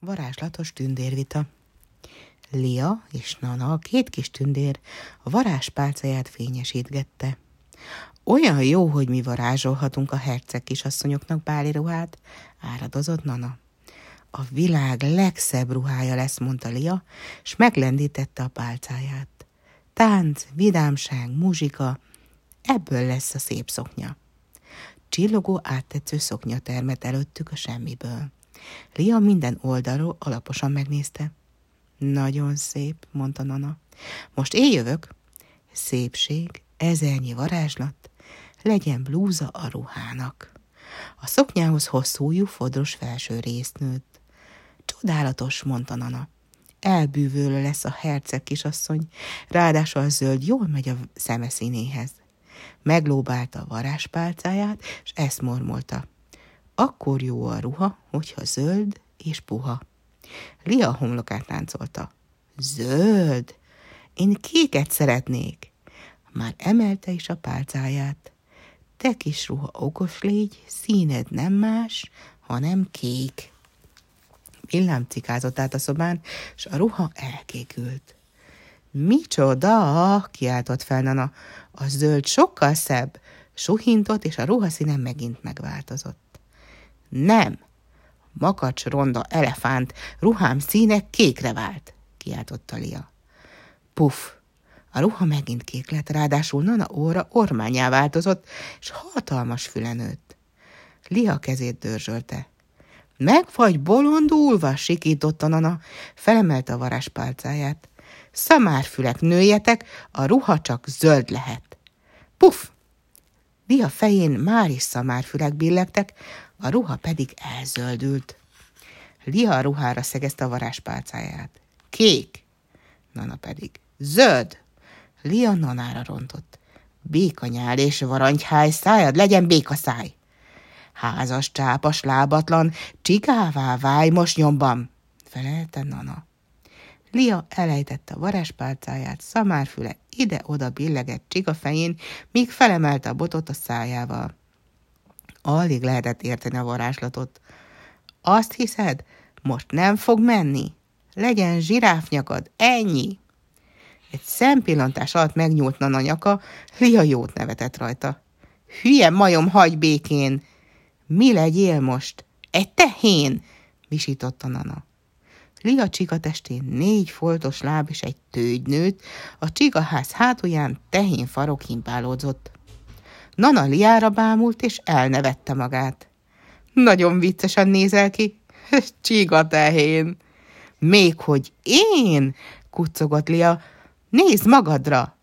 Varázslatos tündérvita Lia és Nana, a két kis tündér, a varázspálcáját fényesítgette. Olyan jó, hogy mi varázsolhatunk a herceg kisasszonyoknak báli ruhát, áradozott Nana. A világ legszebb ruhája lesz, mondta Lia, és meglendítette a pálcáját. Tánc, vidámság, muzsika, ebből lesz a szép szoknya. Csillogó, áttetsző szoknya termet előttük a semmiből. Lia minden oldalról alaposan megnézte. Nagyon szép, mondta Nana. Most én jövök. Szépség, ezernyi varázslat, legyen blúza a ruhának. A szoknyához hosszújú, fodros felső részt nőtt. Csodálatos, mondta Nana. Elbűvölő lesz a herceg kisasszony, ráadásul a zöld jól megy a szemeszínéhez. Meglóbálta a varázspálcáját, és ezt mormolta. Akkor jó a ruha, hogyha zöld és puha. Lia homlokát táncolta. Zöld? Én kéket szeretnék. Már emelte is a pálcáját. Te kis ruha okos légy, színed nem más, hanem kék. Villám cikázott át a szobán, és a ruha elkékült. Micsoda, kiáltott fel Nana. A zöld sokkal szebb. Suhintott, és a ruhaszíne megint megváltozott. Nem! Makacs ronda elefánt, ruhám színe kékre vált, kiáltotta Lia. Puff! A ruha megint kék lett, ráadásul Nana óra ormányá változott, és hatalmas füle nőtt. Lia kezét dörzsölte. Meg vagy bolondulva, sikította Nana, felemelte a varázspálcáját. Szamárfülek nőjetek, a ruha csak zöld lehet. Puff! Lia fején már is szamárfülek billegtek, a ruha pedig elzöldült. Lia a ruhára szegezte a varázspálcáját. Kék, Nana pedig. Zöld, Lia Nanára rontott. Békanyál és varangyháj szájad legyen békaszáj. Házas, csápas, lábatlan, csigává válj most nyomban, felelte Nana. Lia elejtette a varázspálcáját, szamárfüle ide-oda billegett csiga fején, míg felemelte a botot a szájával. Alig lehetett érteni a varázslatot. Azt hiszed, most nem fog menni? Legyen zsiráfnyakad, ennyi! Egy szempillantás alatt megnyúlt a nyaka, Lia jót nevetett rajta. Hülye majom, hagy békén! Mi legyél most? Egy tehén! visította Nana. Lia csiga testén négy foltos láb és egy tőgy a csigaház hátulján tehén farok himpálódzott. Nana Liára bámult, és elnevette magát. Nagyon viccesen nézel ki, csiga tehén. Még hogy én, kuccogott Lia, nézd magadra!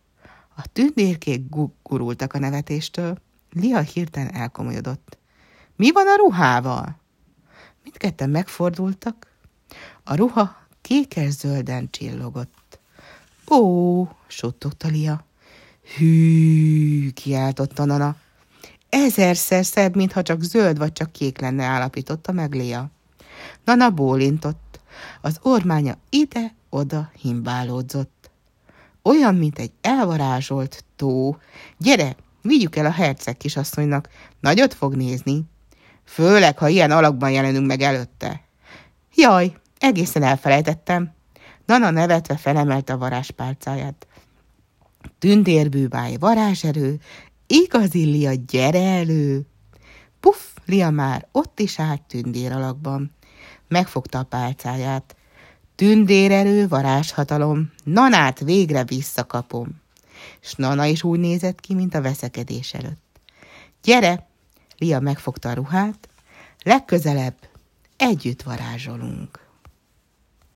A tündérkék gurultak a nevetéstől. Lia hirtelen elkomolyodott. Mi van a ruhával? Mindketten megfordultak. A ruha kékes-zölden csillogott. Ó, suttogta Lia. Hű, kiáltotta Nana. Ezerszer szebb, mintha csak zöld vagy csak kék lenne, állapította meg Lia. Nana bólintott. Az ormánya ide-oda himbálódzott. Olyan, mint egy elvarázsolt tó. Gyere, vigyük el a herceg kisasszonynak. Nagyot fog nézni. Főleg, ha ilyen alakban jelenünk meg előtte. Jaj, egészen elfelejtettem. Nana nevetve felemelte a varázspálcáját. Tündérbűbáj varázserő, igazi Lia, gyere elő! Puff, Lia már ott is állt tündér alakban. Megfogta a pálcáját. Tündérerő, varázshatalom, Nanát végre visszakapom. S Nana is úgy nézett ki, mint a veszekedés előtt. Gyere! Lia megfogta a ruhát. Legközelebb együtt varázsolunk.